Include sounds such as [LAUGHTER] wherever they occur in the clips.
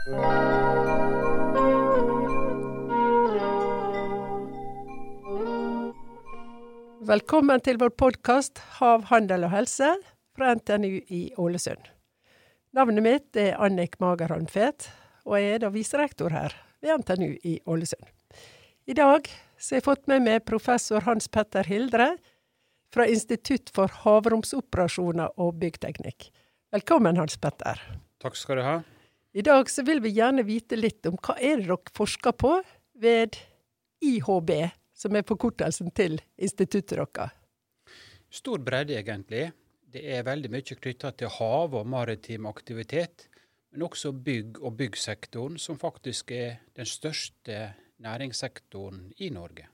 Velkommen til vår podkast Hav, handel og helse fra NTNU i Ålesund. Navnet mitt er Annik Magerholm Fet, og jeg er da viserektor her ved NTNU i Ålesund. I dag så har jeg fått med meg professor Hans Petter Hildre fra Institutt for havromsoperasjoner og byggteknikk. Velkommen, Hans Petter. Takk skal du ha. I dag så vil vi gjerne vite litt om hva er det dere forsker på ved IHB, som er forkortelsen til instituttet deres? Stor bredde, egentlig. Det er veldig mye knytta til hav og maritim aktivitet. Men også bygg og byggsektoren, som faktisk er den største næringssektoren i Norge.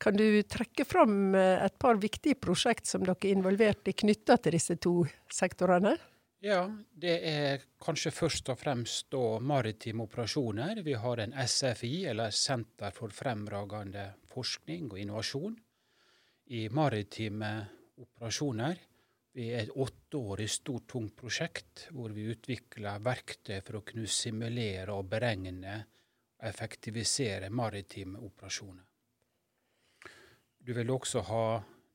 Kan du trekke fram eh, et par viktige prosjekt som dere er involvert i knytta til disse to sektorene? Ja, det er kanskje først og fremst da maritime operasjoner. Vi har en SFI, eller Senter for fremragende forskning og innovasjon, i maritime operasjoner. Vi er et åtteårig stort, tungt prosjekt hvor vi utvikler verktøy for å kunne simulere og beregne og effektivisere maritime operasjoner. Du vil også ha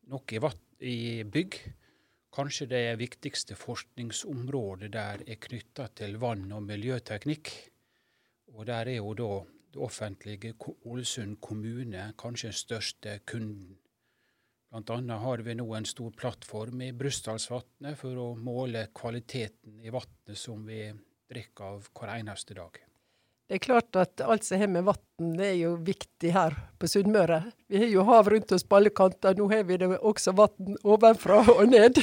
noe i, bygg Kanskje det viktigste forskningsområdet der er knytta til vann- og miljøteknikk. Og der er jo da det offentlige Ålesund kommune kanskje den største kunden. Annet har vi nå en stor plattform i Brustdalsvatnet for å måle kvaliteten i vannet som vi drikker av hver eneste dag. Det er klart at alt som har med vann, er jo viktig her på Sunnmøre. Vi har jo hav rundt oss på alle kanter, nå har vi det også vann ovenfra og ned.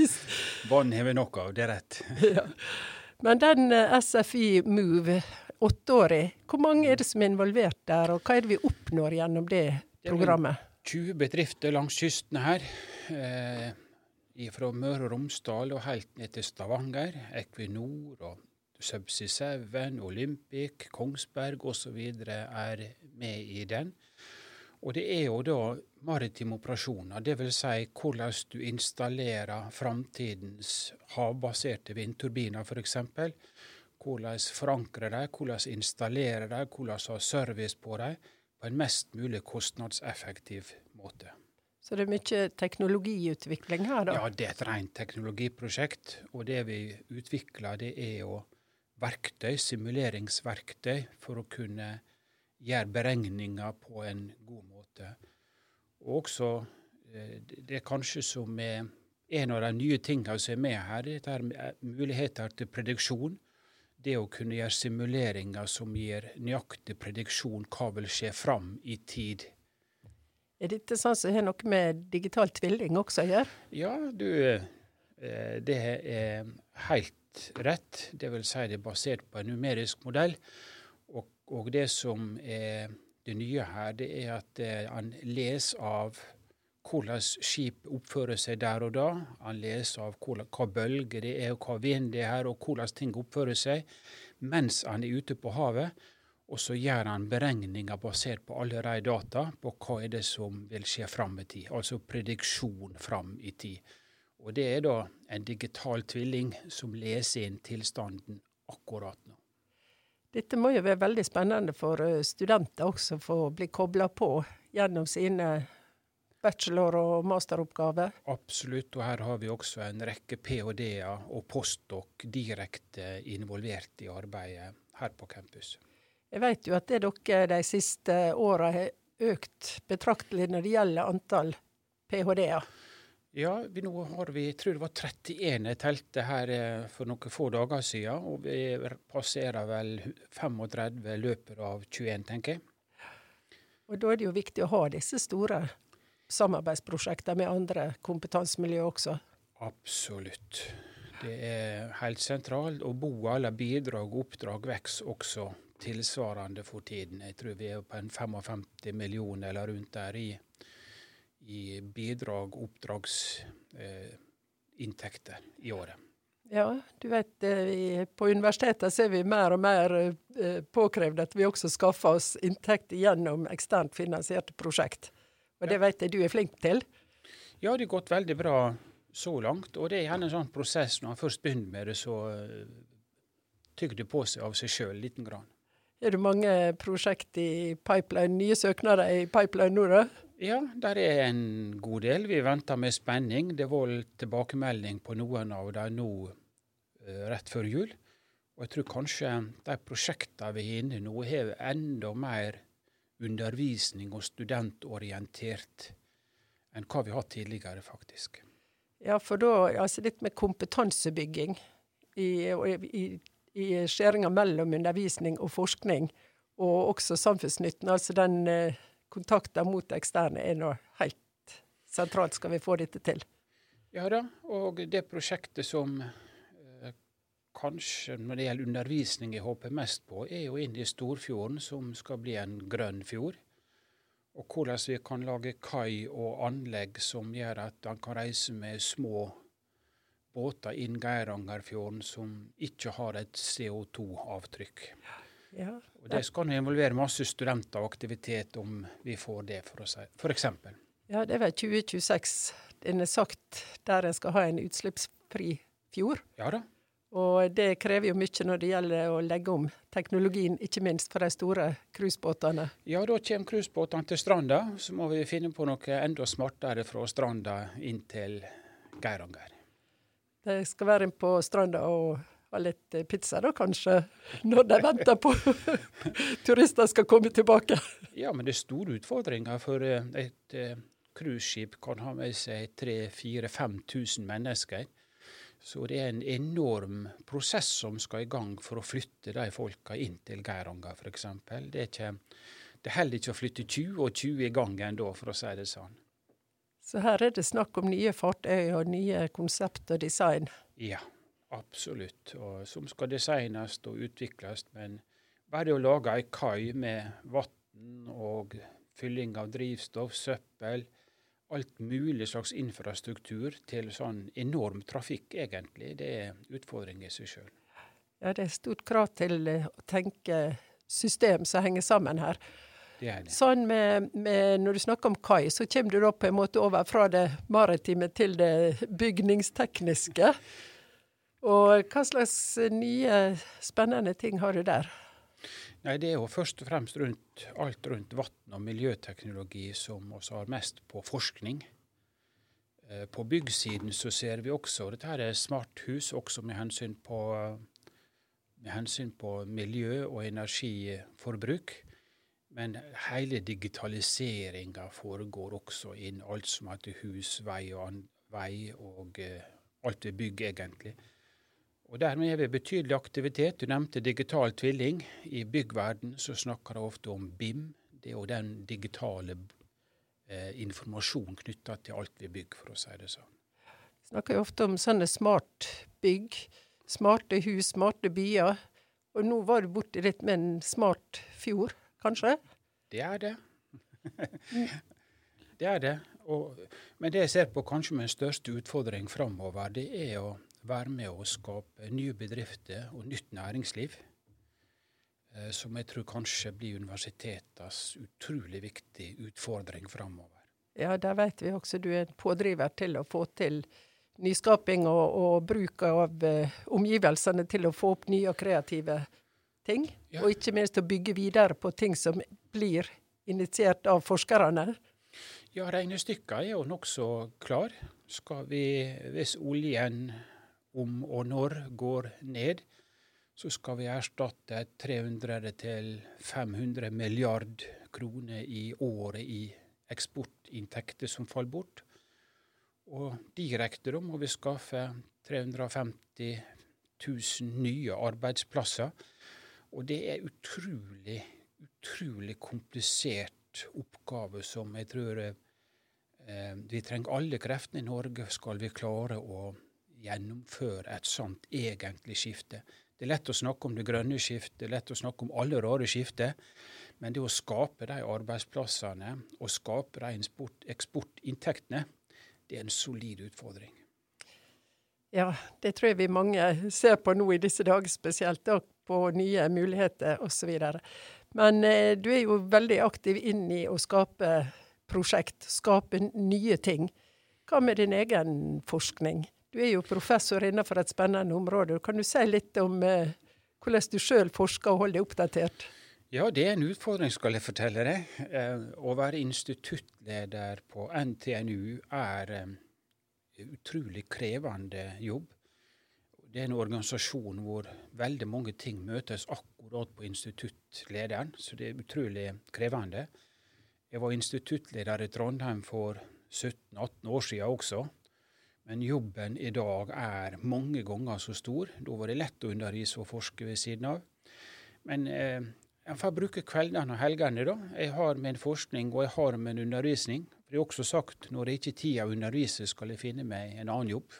[LAUGHS] vann har vi nok av, det er rett. [LAUGHS] ja. Men den eh, SFI Move, åtteårig, hvor mange er det som er involvert der, og hva er det vi oppnår gjennom det programmet? Det er 20 bedrifter langs kysten her. Eh, fra Møre og Romsdal og helt ned til Stavanger. Equinor og Subsea 7, Olympic, Kongsberg osv. er med i den. Og det er jo da maritime operasjoner, dvs. Si hvordan du installerer framtidens havbaserte vindturbiner f.eks. Hvordan forankre dem, hvordan installere dem, hvordan ha service på dem på en mest mulig kostnadseffektiv måte. Så det er mye teknologiutvikling her, da? Ja, det er et rent teknologiprosjekt. Og det vi utvikler, det er jo verktøy, simuleringsverktøy, for å kunne gjøre beregninger på en god måte. Og også eh, det er kanskje som er en av de nye tingene som er med her, det er muligheter til prediksjon. Det å kunne gjøre simuleringer som gir nøyaktig prediksjon hva vil skje fram i tid. Er dette sånn som har noe med digital tvilling også å gjøre? Ja, du, eh, det er helt rett. Det vil si det er basert på en numerisk modell. Og, og det som er det nye her, det er at eh, han leser av hvordan skip oppfører seg der og da. Han leser av hva, hva bølger det er, og hva vind det er, og hvordan ting oppfører seg mens han er ute på havet. Og så gjør han beregninger basert på alle de data på hva er det som vil skje fram i tid. Altså prediksjon fram i tid. Og det er da en digital tvilling som leser inn tilstanden akkurat nå. Dette må jo være veldig spennende for eh, studenter også, for å bli kobla på gjennom sine bachelor- og masteroppgaver? Absolutt, og her har vi også en rekke ph.d.-er og postdok direkte involvert i arbeidet her på campus. Jeg vet jo at det dere de siste åra har økt betraktelig når det gjelder antall ph.d.-er. Ja, vi, nå har vi, jeg tror det var 31 jeg telte her eh, for noen få dager siden. Og vi passerer vel 35 løpet av 21, tenker jeg. Og da er det jo viktig å ha disse store samarbeidsprosjektene med andre kompetansemiljø også. Absolutt. Det er helt sentralt. Og bo eller bidrag og oppdrag vokser også tilsvarende for tiden. Jeg tror vi er på en 55 millioner eller rundt der i i bidrag, oppdragsinntekter eh, i året. Ja, du vet vi, på universitetet ser vi mer og mer eh, påkrevd at vi også skaffer oss inntekt gjennom eksternt finansierte prosjekt. Og det vet jeg du er flink til? Ja, det har gått veldig bra så langt. Og det er gjerne en sånn prosess når man først begynner med det, så tygde på seg av seg sjøl liten grann. Er det mange prosjekt i pipeline, nye søknader i pipeline nå, da? Ja, det er en god del. Vi venter med spenning. Det var tilbakemelding på noen av dem nå uh, rett før jul. Og jeg tror kanskje de prosjektene vi er inne nå, har enda mer undervisning og studentorientert enn hva vi har hatt tidligere, faktisk. Ja, for da altså litt med kompetansebygging i, i, i skjæringa mellom undervisning og forskning, og også samfunnsnytten. Altså den eh, kontakten mot eksterne er nå helt sentralt, skal vi få dette til. Ja da, og det prosjektet som eh, kanskje når det gjelder undervisning jeg håper mest på, er jo inn i Storfjorden, som skal bli en grønn fjord og hvordan vi kan lage kai og anlegg som gjør at han kan reise med små båter inn Geirangerfjorden som ikke har et CO2-avtrykk. Ja, og Det skal involvere masse studenter og aktivitet om vi får det, for si f.eks. Ja, det er vel 2026 den er sagt der en skal ha en utslippsfri fjord. Ja da. Og det krever jo mye når det gjelder å legge om teknologien, ikke minst for de store cruisebåtene. Ja, da kommer cruisebåtene til stranda. Så må vi finne på noe enda smartere fra stranda inn til Geiranger. De skal være på stranda og ha litt pizza da, kanskje, når de venter på [LAUGHS] turister skal komme tilbake. Ja, men det er store utfordringer. For eh, et eh, cruiseskip kan ha med seg 3000-5000 mennesker. Så det er en enorm prosess som skal i gang for å flytte de folka inn til Geiranger, f.eks. Det, det holder ikke å flytte 20 og 20 i gangen da, for å si det sånn. Så her er det snakk om nye fartøy og nye konsept og design? Ja, absolutt. Og som skal designes og utvikles. Men bare å lage ei kai med vann og fylling av drivstoff, søppel, alt mulig slags infrastruktur til sånn enorm trafikk, egentlig. Det er utfordring i seg sjøl. Ja, det er stort krav til eh, å tenke system som henger sammen her. Det er det. Sånn med, med, Når du snakker om kai, så kommer du da på en måte over fra det maritime til det bygningstekniske. Og hva slags nye, spennende ting har du der? Nei, Det er jo først og fremst rundt, alt rundt vann og miljøteknologi som vi har mest på forskning. Eh, på byggsiden så ser vi også dette her er smarthus, også med hensyn på, med hensyn på miljø og energiforbruk. Men hele digitaliseringa foregår også inn alt som heter hus, vei og, vei og uh, alt vi bygger, egentlig. Og Dermed har vi betydelig aktivitet. Du nevnte digital tvilling. I byggverden så snakker de ofte om BIM. Det er jo den digitale eh, informasjonen knytta til alt vi bygger, for å si det sånn. Vi Snakker jo ofte om sånne smart bygg. Smarte hus, smarte byer. Og nå var du borti litt med en smart fjord, kanskje? Det er det. [LAUGHS] det er det. Og, men det jeg ser på kanskje den største utfordring framover, det er å være med å skape nye bedrifter og nytt næringsliv. Eh, som jeg tror kanskje blir universitetenes utrolig viktig utfordring framover. Ja, der vet vi også du er en pådriver til å få til nyskaping og, og bruk av eh, omgivelsene til å få opp nye og kreative ting. Ja. Og ikke minst å bygge videre på ting som blir initiert av forskerne. Ja, regnestykket er jo nokså klar. Skal vi, hvis oljen om og når går ned, så skal vi erstatte 300-500 milliard kroner i året i eksportinntekter som faller bort. Og direkte må vi skaffe 350 000 nye arbeidsplasser. Og det er utrolig, utrolig komplisert oppgave som jeg tror eh, vi trenger alle kreftene i Norge skal vi klare å gjennomføre et sånt egentlig skifte. Det er lett å snakke om det grønne skiftet, det er lett å snakke om alle rare skifter. Men det å skape de arbeidsplassene og skape de eksportinntektene, det er en solid utfordring. Ja, det tror jeg vi mange ser på nå i disse dager spesielt, da, på nye muligheter osv. Men eh, du er jo veldig aktiv inn i å skape prosjekt, skape nye ting. Hva med din egen forskning? Du er jo professor innenfor et spennende område. Kan du si litt om eh, hvordan du sjøl forsker og holder deg oppdatert? Ja, det er en utfordring, skal jeg fortelle deg. Eh, å være instituttleder på NTNU er eh, utrolig krevende jobb. Det er en organisasjon hvor veldig mange ting møtes akkurat på instituttlederen, så det er utrolig krevende. Jeg var instituttleder i Trondheim for 17-18 år siden også. Men jobben i dag er mange ganger så stor. Da var det lett å undervise og forske ved siden av. Men eh, jeg får bruke kveldene og helgene. da. Jeg har min forskning og jeg har min undervisning. For det er også sagt når det ikke er tid å undervise, skal jeg finne meg en annen jobb.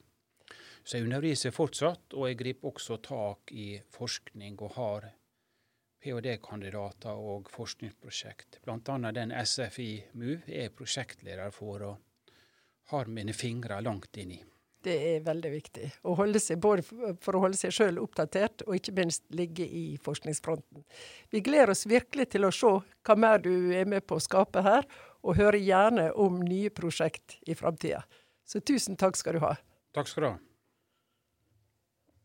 Så jeg underviser fortsatt, og jeg griper også tak i forskning og har ph.d.-kandidater og forskningsprosjekt. Annet den SFI MU er prosjektleder for og har mine fingre langt inni. Det er veldig viktig. Å holde seg, både for å holde seg sjøl oppdatert, og ikke minst ligge i forskningsfronten. Vi gleder oss virkelig til å se hva mer du er med på å skape her, og hører gjerne om nye prosjekt i framtida. Så tusen takk skal du ha. Takk skal du ha.